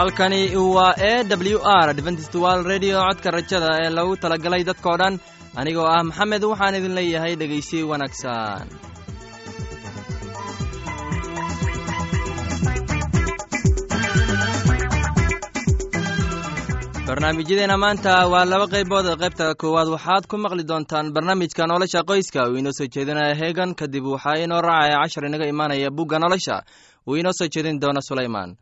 halkani waa e w r dventstwal radio codka rajada ee lagu talagalay dadkao dhan. Anigoo ah maxamed waxaan idin leeyahay dhegaysi wanaagsan. Barnaamijyadeena maanta waa laba qaybood. Qaybta koowaad waxaad ku maqli doontaan barnaamijka nolosha qoyska. Uu inoo soo jeedinaya heegan kadib waxaa inoo raacaya cashar inaga imaanaya bugga nolosha. Uu inoo soo jeedin doona sulaymaan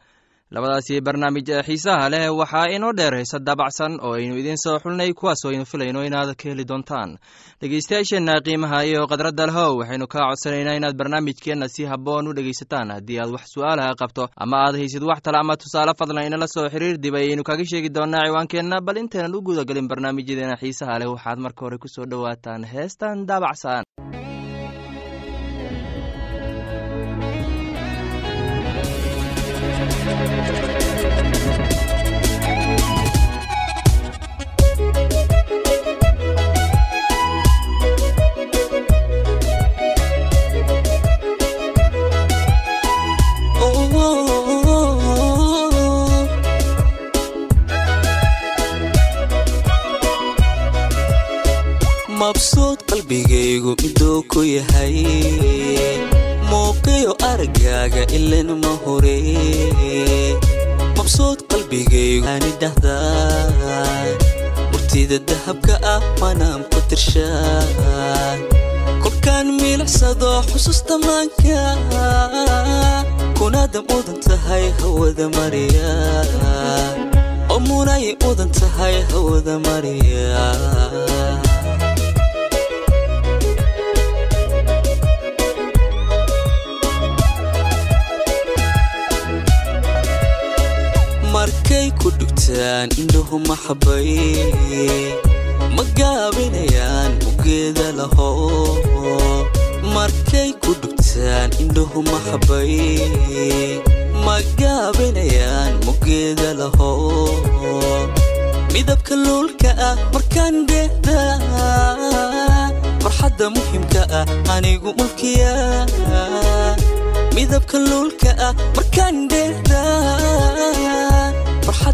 labadaasi barnaamij ee xiisaha leh waxaa inoo dheer heese daabacsan oo aynu idiin soo xulnay kuwaasoo aynu filayno inaad ka heli doontaan. Dhegeystayaasheenna qiimaha iyo khadradda lehow waxaynu kaa codsanaynaa inaad barnaamijkeenna si habboon u dhegaysataan. Haddii aad wax su'aalaha qabto ama aad haysid wax tale ama tusaale fadlan inala soo xiriir dib ayaynu kaga sheegi doonaa ciwaankeenna. Bal intaynan u gudagelin barnaamijyadeena xiisaha leh waxaad marka hore ku soo dhowaataan. Heestan daabacsan qalbigaygu miduu ku yahay. Muuqiyo aragaaga ilan ma hore. Mabsuud qalbigayguani dhahdaa murtida dahabka ah manaam ku tirshaa kolkaan milicsado xusuusta maanka. Kunaada mudan tahay hawada mariya. Oo mudan tahay hawada mariya markay ku dhugtaan indhahu maxabay ma gaabinayaan mugeeda laho. Markay ku dhugtaan indhahu maxabay ma gaabinayaan mugeeda laho. Midabka luulka ah markaan dheehda farxadda muhimka ah anigu mulkiya. Midabka luulka ah markaan dheehda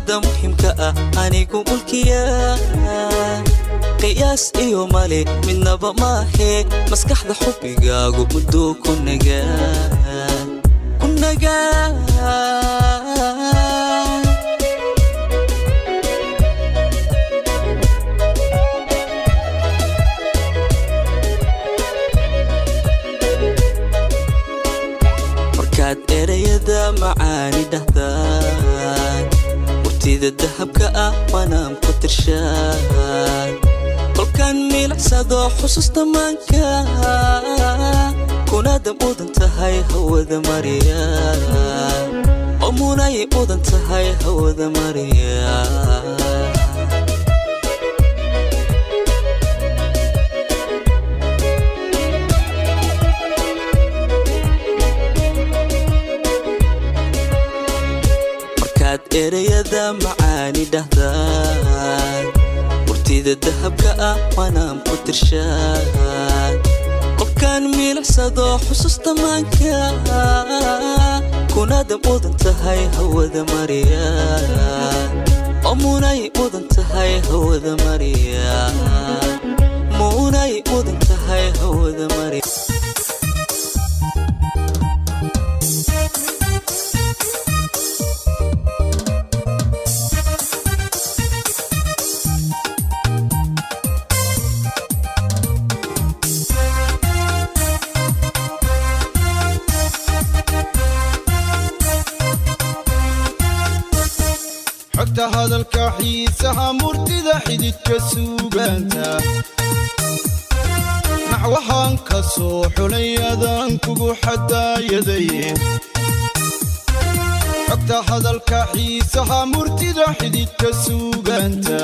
farxadda muhimka ah anigu mulkiya. Qiyaas iyo male midnaba maahee maskaxda xubbigaagu mudduu ku nagaa murtida dahabka ah manaam ku tirshaan. Kolkaan milicsado xusuusta maanka kunaada mudan tahay hawada mariya oo munay mudan tahay hawada mariya erayada macaani dhahdaan. Murtida dahabka ah manaam ku tirshaan. Kolkaan milicsado xusuusta maanka kunaada mudan tahay hawada mariya munay mudan tahay hawada mariya munay mudan tahay hawada mariya xogta hadalka xiisaha murtida xididka suugaanta. Naxwahaan ka soo xulay adaan kugu xadaayadaye xogta hadalka xiisaha murtida xididka suugaanta.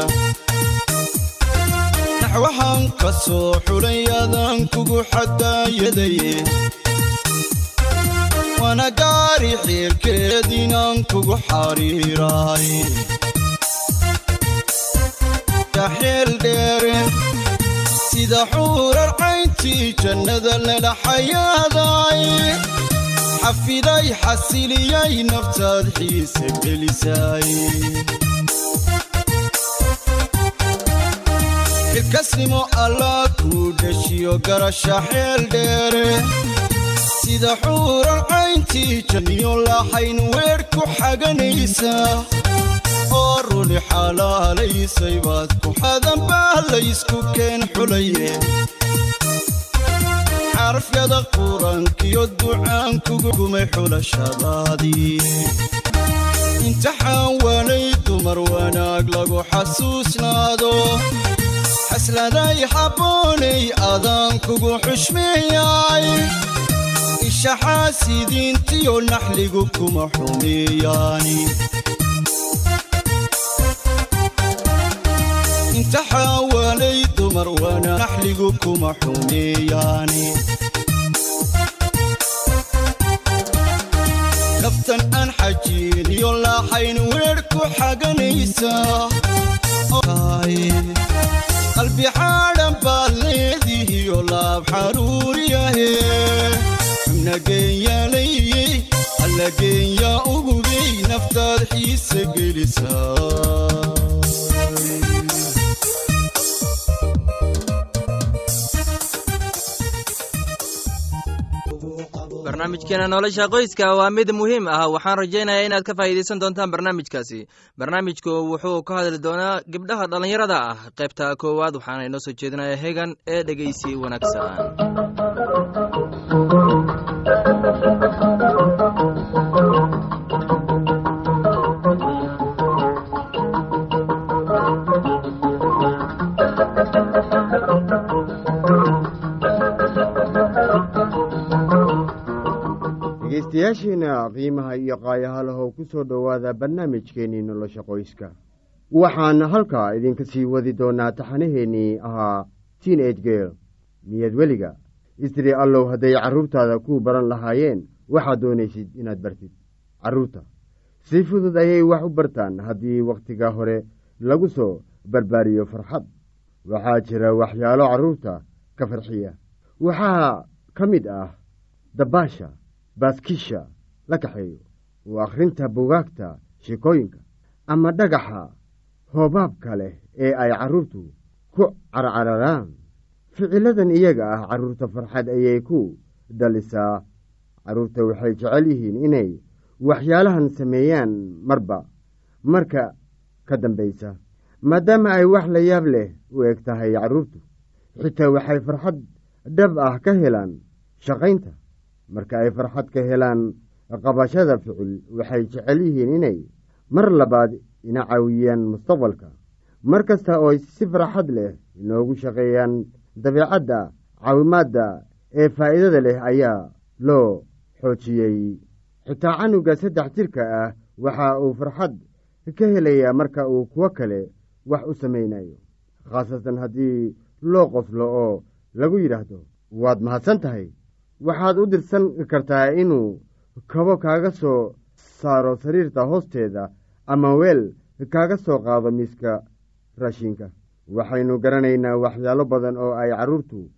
Naxwahaan ka soo xulay adaan kugu xadaayadaye wana gaari xiilkeed inaan kugu dheere sida xuurar cayntii jannada lala xayaaday xafiday xasiliyay naftaad xiise gelisay. Xilkasnimo allah kuu dhashiyo garasha xeel dheere sida xuuran cayntii janniyo lahayn weer ku xaganaysa. Oo runi xalaalaysay baad ku xadanbaa laysku keen xulaye xarafyada qurankiyo ducaankugu gumay xulashadaadii. Imtixaan waanay dumar wanaag lagu xasuusnaado. Xasladay habboonay adaan kugu xushmeeyay ishaxaasidiintiyo naxligu kuma xumeeyaani. Imtixaawalay dumar wana naxligu kuma xumeeyaani. Kaftan aan xajiiniyo laaxayn weer ku xaganaysa barnaamijkeena nolosha qoyska waa mid muhiim ah. Waxaan rajaynayaa inaad ka faa'iidaysan doontaan barnaamijkaasi. Barnaamijku wuxuu ka hadli doonaa gabdhaha dhallinyarada ah. Qaybta koowaad waxaana inoo soo jeedinaya hegan ee dhegeysi wanaagsan dhegeystayaasheena qiimaha iyo qaayahalahow ku soo dhowaada barnaamijkeennii nolosha qoyska. Waxaan halkaa idinka sii wadi doonaa taxanaheennii ahaa tiin age geel miyaad weliga. Istiri allow hadday carruurtaada ku baran lahaayeen waxaad doonaysid inaad bartid. Carruurta si fudud ayay wax u bartaan haddii wakhtiga hore lagu soo barbaariyo farxad. Waxaa jira waxyaalo carruurta ka farxiya. Waxaa ka mid ah dabaasha baaskisha la kaxeeyo. Waa akhrinta bugaagta sheekooyinka ama dhagaxa hoobaabka leh ee ay carruurtu ku carcararaan. Ficiladan iyaga ah carruurta farxad ayay ku dhalisaa carruurta waxay jecel yihiin inay waxyaalahan sameeyaan marba marka ka dambaysa. Maadaama ay wax la yaab leh u eg tahay carruurtu xitaa waxay farxad dhab ah ka helaan shaqaynta marka ay farxad ka helaan qabashada ficil waxay jecel yihiin inay mar labaad ina caawiyaan mustaqbalka. Mar kasta oo si farxad leh inoogu shaqeeyaan dabeecadda caawimaadda ee faa'iidada leh ayaa loo xoojiyey. Xitaa canuga saddex jirka ah waxa uu farxad ka helayaa marka uu kuwo kale wax u samaynayo khaasatan haddii loo qoslo oo lagu yidhaahdo waad mahadsan tahay waxaad u dirsan kartaa inuu kabo kaaga soo saaro sariirta hoosteeda ama weel kaaga soo qaado miiska raashinka. Waxaynu garanaynaa waxyaalo badan oo ay carruurtu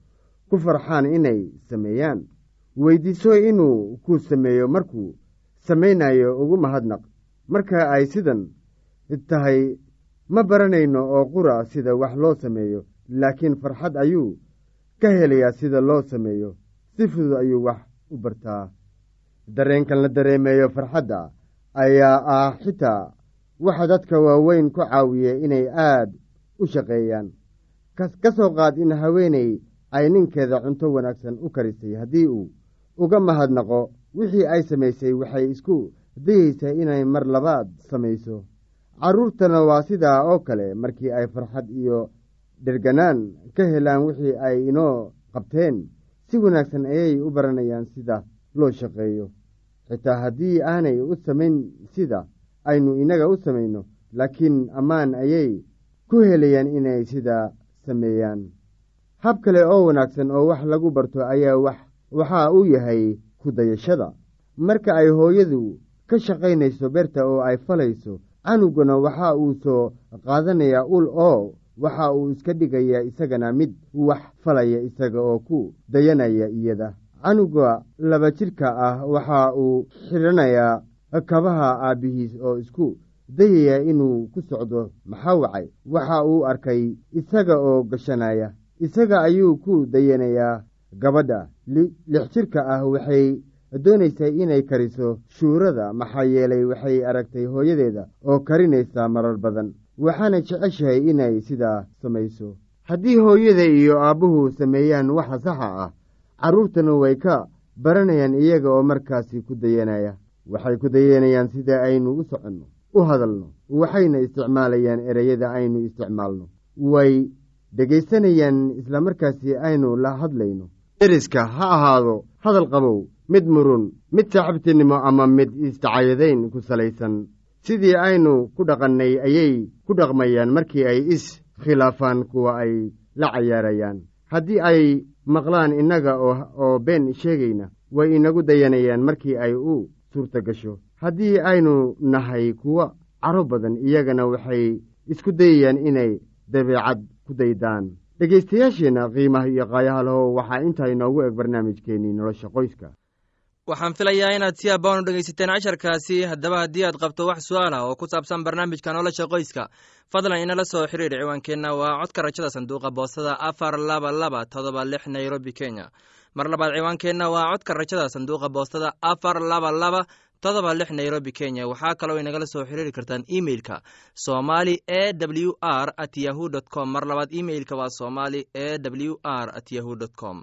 ku farxaan inay sameeyaan. Weydiiso inuu ku sameeyo markuu samaynayo ugu mahadnaq. Marka ay sidan tahay ma baranayno oo qura sida wax loo sameeyo laakiin farxad ayuu ka helayaa sida loo sameeyo si fudud ayuu wax u bartaa. Dareenkan la dareemeeyo farxadda ayaa ah xitaa waxa dadka waaweyn ku caawiya inay aad u shaqeeyaan. Ka soo qaad in haweeney ay ninkeeda cunto wanaagsan u karisay haddii uu uga mahadnaqo wixii ay samaysay waxay isku dayeysaa inay mar labaad samayso. Carruurtana waa sidaa oo kale markii ay farxad iyo dherganaan ka helaan wixii ay inoo qabteen si wanaagsan ayay u baranayaan sida loo shaqeeyo. Xitaa haddii aanay u samayn sida aynu inaga u samayno laakiin ammaan ayay ku helayaan inay sidaa sameeyaan. Hab kale oo wanaagsan oo wax lagu barto ayaa wax waxaa uu yahay ku dayashada marka ay hooyadu ka shaqaynayso beerta oo ay falayso canuguna waxa uu soo qaadanayaa ul oo waxa uu iska dhigayaa isagana mid wax falaya isaga oo ku dayanaya iyada. Canuga laba jidhka ah waxa uu xidhanayaa kabaha aabbihiis oo isku dayaya inuu ku socdo. Maxaa wacay? Waxa uu arkay isaga oo gashanaya. Isaga ayuu ku dayanayaa gabadha. Lix jidhka ah waxay doonaysaa inay kariso shuurada. Maxaa yeelay waxay aragtay hooyadeeda oo karinaysa marar badan waxaana jeceshahay inay sidaa samayso. Haddii hooyada iyo aabbuhu sameeyaan waxa saxa ah carruurtana way ka baranayaan iyaga oo markaasi ku dayanaya. Waxay ku dayanayaan sida aynu u soconno u hadalno waxayna isticmaalayaan ereyada aynu isticmaalno. Way dhegaysanayaan islamarkaasi aynu la hadlayno. Deriska ha ahaado hadal qabow mid murun mid saaxiibtinimo ama mid istacayadayn ku salaysan sidii aynu ku dhaqannay ayay ku dhaqmayaan markii ay is khilaafaan kuwa ay la cayaarayaan. Haddii ay maqlaan innaga oo been sheegayna way inagu dayanayaan markii ay u suurta gasho haddii aynu nahay kuwo caro badan iyagana waxay isku dayayaan inay dabeecad ku daydaan. Dhegaystayaasheenna qiimaha iyo qaayaha waxaa intaa inoogu eg barnaamijkeennii nolosha qoyska waxaan filayaa inaad si abaan u dhegaysateen casharkaasi. Haddaba haddii aad qabto wax su'aal oo ku saabsan barnaamijka nolosha qoyska fadlan inala soo xiriir ciwaankeenna waa codka rajada sanduuqa boostada afar laba laba todoba lix nairobi kenya. Mar labaad ciwaankeenna waa codka rajada sanduuqa boostada afar laba laba todoba lix nairobi kenya. Waxaa kaloo inagala soo xiriiri kartaan emeilka somali e w r at yahu com. Mar labaad emeilka waa somali e w r at yahu com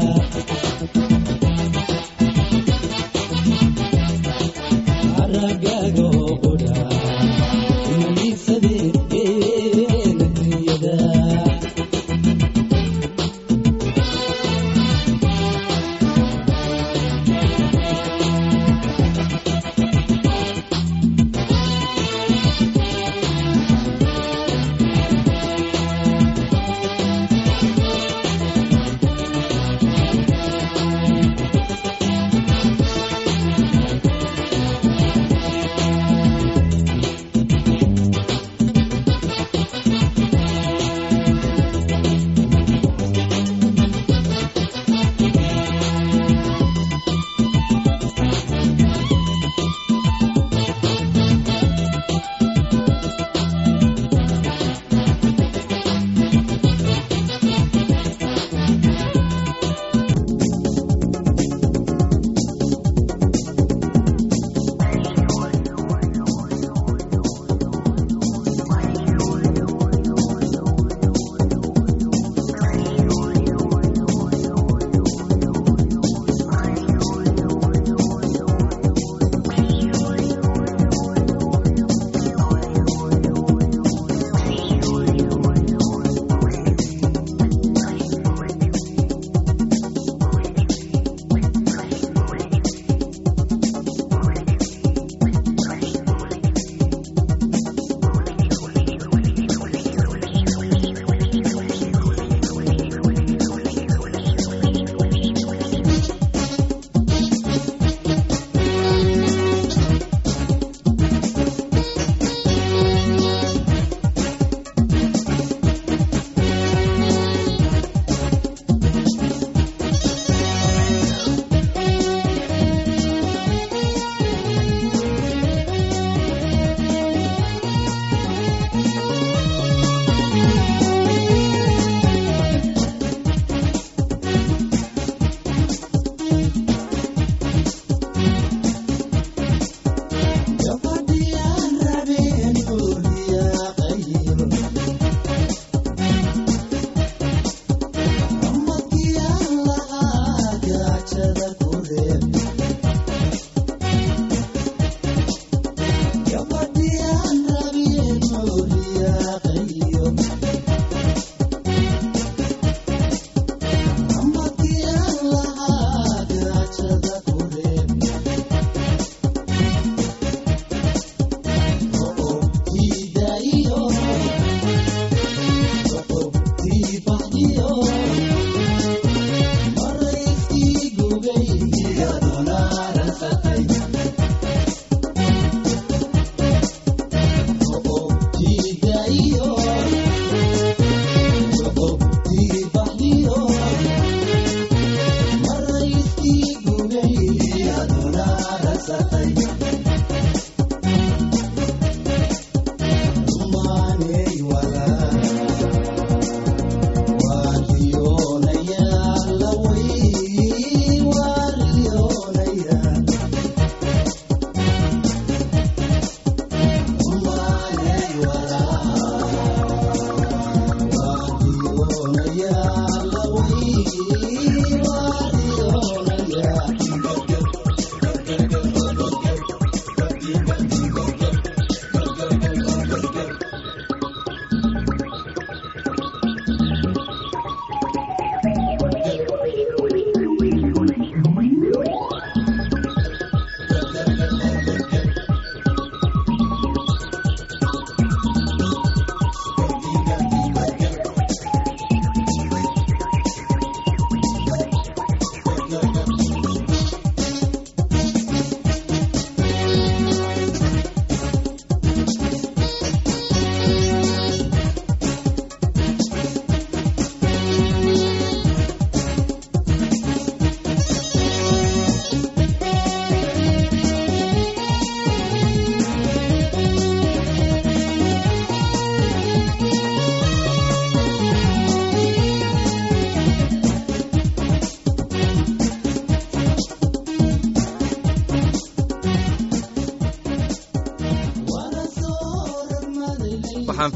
Thank you.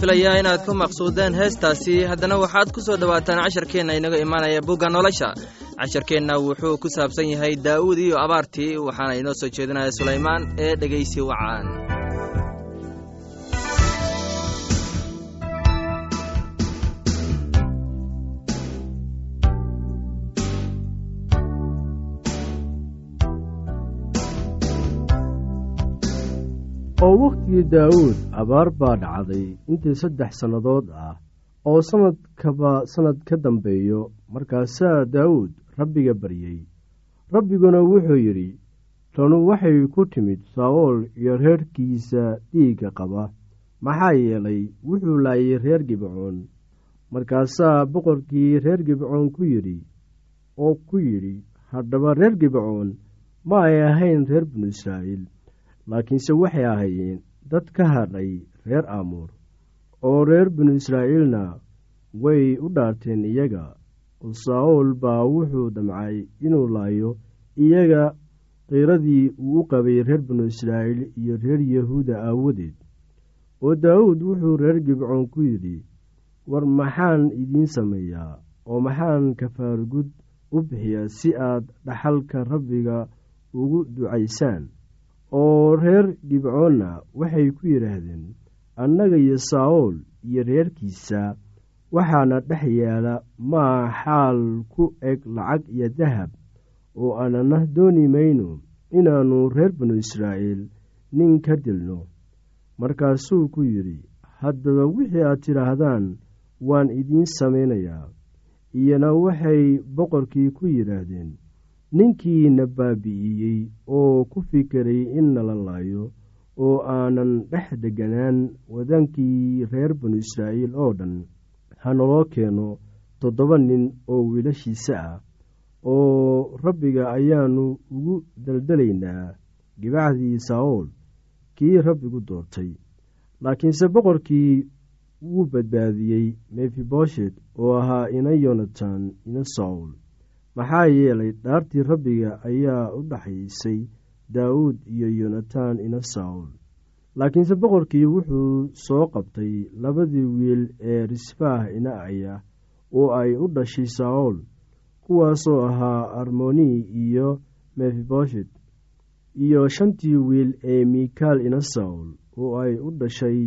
Filayaa inaad ku maqsuudeen heestaasi. Haddana waxaad ku soo dhowaataan casharkeenna inaga imaanaya bugga nolosha. Casharkeenna wuxuu ku saabsan yahay daa'uud iyo abaartii waxaana inoo soo jeedinaya sulaymaan ee dhegaysi wacaan oo wakhtigii daa'uud abaar baa dhacday intii saddex sannadood ah oo sannadkaba sannad ka dambeeyo. Markaasaa daa'uud rabbiga baryey rabbiguna wuxuu yidhi tanu waxay ku timid saa'ool iyo reerkiisa dhiigga qaba. Maxaa yeelay wuxuu laayay reer gibcoon. Markaasaa boqorkii reer gibcoon ku yidhi oo ku yidhi haddaba reer gibcoon ma ay ahayn reer binu israa'iil laakiinse waxay ahaayeen dad ka hadhay reer aamuur oo reer binu israa'iilna way u dhaarteen iyaga oo saa'ool baa wuxuu damcay inuu laayo iyaga qiiradii uu u qabay reer binu israa'iil iyo reer yahuuda aawadeed. Oo daawuud wuxuu reer gibcoon ku yidhi war maxaan idiin sameeyaa oo maxaan kafaargud u bixiyaa si aad dhaxalka rabbiga ugu ducaysaan oo reer gibcoonna waxay ku yidhaahdeen annaga iyo saa'ool iyo reerkiisa waxaana dhex yaalla maa xaal ku eg lacag iyo dahab oo aanana dooni mayno inaannu reer binu israa'iil nin ka dilno. Markaasuu ku yidhi haddaba wixii aad tidhaahdaan waan idiin samaynayaa iyana waxay boqorkii ku yidhaahdeen ninkiina baabi'iyey oo ku fikiray in nala laayo oo aanan dhex degganaan wadankii reer binu israa'iil oo dhan. Ha naloo keeno toddoba nin oo wiilashiisa ah oo rabbiga ayaannu ugu daldalaynaa gibacdii saa'ool kii rabbigu doortay. Laakiinse boqorkii wuu badbaadiyey mefiboshet oo ahaa ina yonatan ina saul maxaa yeelay dhaartii rabbiga ayaa u dhaxaysay daawuud iyo yonatan ina saul laakiinse boqorkii wuxuu soo qabtay labadii wiil ee risfaah ina aya oo ay u dhashay saul kuwaasoo ahaa armoni iyo mefiboshet iyo shantii wiil ee mikaal ina saul oo ay u dhashay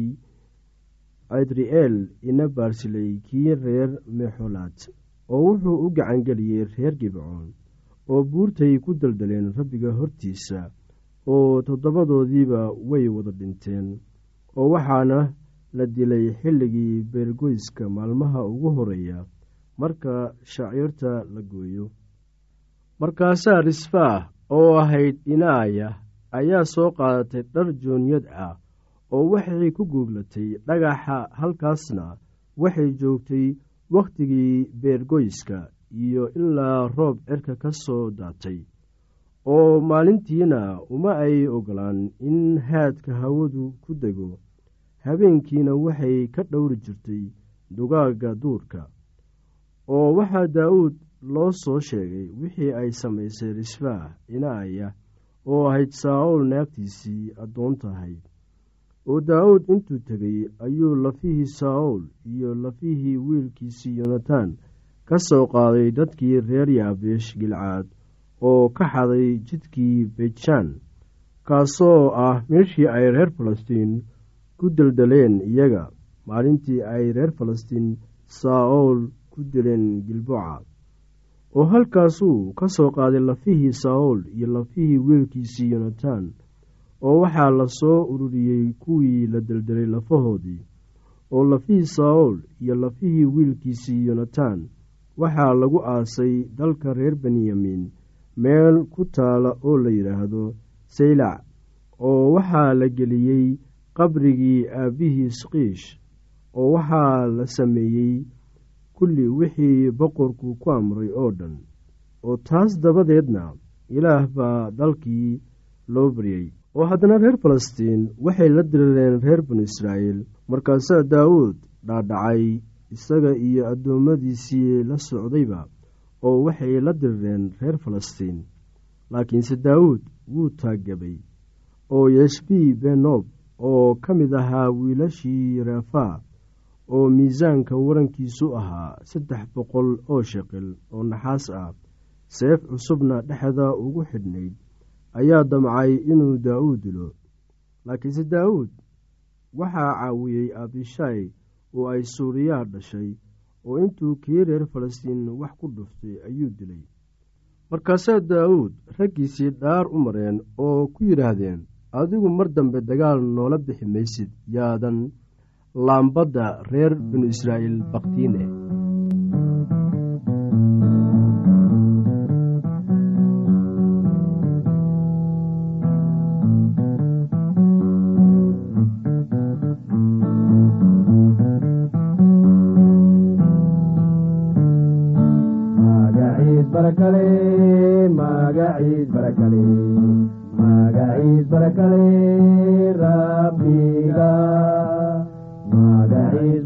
adri'eel ina baarsiley kii reer mexolaad oo wuxuu u gacangeliyey reer gibcoon oo buurtay ku daldaleen rabbiga hortiisa oo toddobadoodiiba way wada dhinteen oo waxaana la dilay xilligii beergoyska maalmaha ugu horreeya marka shaciirta la gooyo. Markaasaa risfaah oo ahayd inaaya ayaa soo qaadatay dhar jooniyad ah oo waxay ku guuglatay dhagaxa halkaasna waxay joogtay wakhtigii beergoyska iyo ilaa roob cirka ka soo daatay oo maalintiina uma ay ogolaan in haadka hawadu ku dego. Habeenkiina waxay ka dhowri jirtay dugaagga duurka oo waxaa daa'uud loo soo sheegay wixii ay samaysay risfaah inaaya oo ahayd saa'ool naagtiisii addoon tahay oo daa'uud intuu tegey ayuu lafihii saa'ool iyo lafihii wiilkiisii yonatan ka soo qaaday dadkii reer yaabeesh gilcaad oo ka xaday jidkii bejaan kaasoo ah meeshii ay reer falastiin ku deldeleen iyaga. Maalintii ay reer falastiin saa'ool ku dileen gilboca oo halkaasuu ka soo qaaday lafihii saa'ool iyo lafihii wiilkiisii yonatan oo waxaa la soo ururiyey kuwii la deldelay lafahoodii oo lafihii saa'ool iyo lafihii wiilkiisii yonatan. Waxaa lagu aasay dalka reer benyamin meel ku taala oo la yidhaahdo saylac oo waxaa la geliyey qabrigii aabbihiis qiish oo waxaa la sameeyey kulli wixii boqorku ku amray oo dhan. Oo taas dabadeedna ilaah baa dalkii loo baryey oo haddana reer falastiin waxay la dirireen reer banu israa'iil. Markaasaa daawuud dhaadhacay isaga iyo addoommadiisii la socdayba oo waxay la dirireen reer falastiin. Laakiinse daawuud wuu taagabay oo yeshbii benob oo ka mid ahaa wiilashii reefaa oo miisaanka warankiisu ahaa saddex boqol oo sheqil oo naxaas ah seef cusubna dhexda ugu xidhnayd ayaa damcay inuu daa'uud dilo. Laakiinse daa'uud waxaa caawiyey abishaay oo ay suuriyaa dhashay oo intuu kii reer falastiin wax ku dhuftay ayuu dilay. Markaasaa daa'uud raggiisii dhaar u mareen oo ku yidhaahdeen adigu mar dambe dagaal noola bixi maysid yaadan laambadda reer binu israa'iil baktiine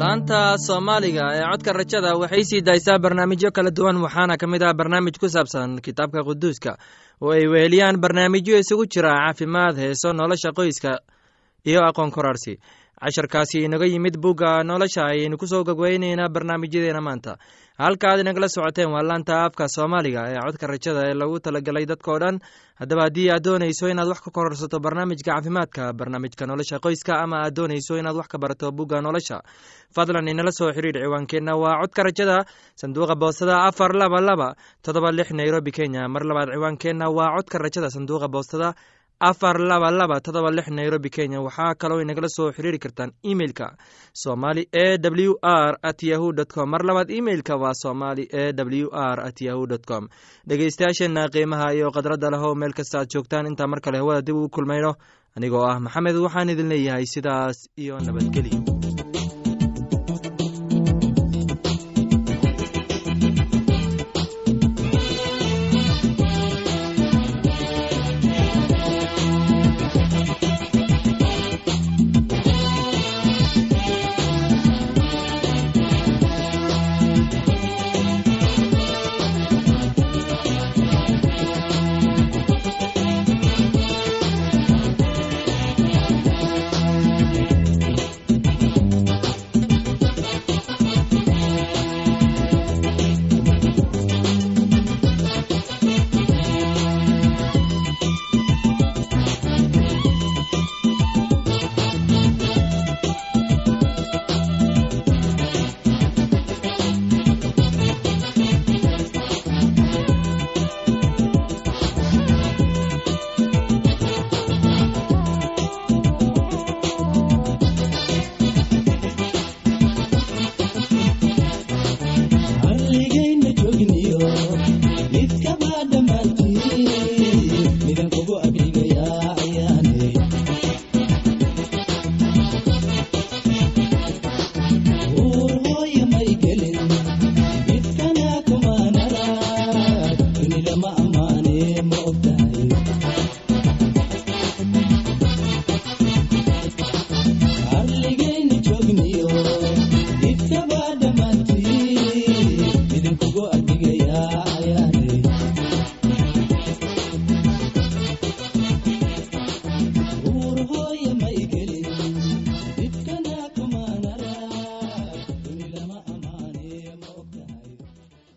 laanta soomaaliga ee codka rajada waxay sii daysaa barnaamijyo kala duwan waxaana ka mid ah barnaamij ku saabsan kitaabka quduuska oo ay weheliyaan barnaamijyo isugu jira caafimaad heeso nolosha qoyska iyo aqoon korarsi casharkaasi inaga yimid bugga nolosha ayaynu ku soo gogweyneynaa barnaamijyadeena maanta halka aad inagala socoteen waa laanta afka soomaaliga ee codka rajada ee lagu talagalay dadkao dhan haddaba haddii aad doonayso inaad wax ka kororsato barnaamijka caafimaadka barnaamijka nolosha qoyska ama aad doonayso inaad wax ka barato bugga nolosha fadlan inala soo xiriir ciwaankeenna waa codka rajada sanduuqa boostada afar laba laba todoba lix nairobi kenya mar labaad ciwaankeenna waa codka rajada sanduuqa boostada afar laba laba todoba lix nairobi kenya. Waxaa kaloo inagala soo xiriiri kartaan emeilka somali e w r at yahu dt com. Mar labaad emeilka waa somali e w r at yahu dt com. Dhegeystayaasheenna qiimaha iyo khadradda lehow meel kasta aad joogtaan intaa mar kale hawada dib ugu kulmayno. Anigoo ah maxamed waxaan idin leeyahay sidaas iyo nabadgelyo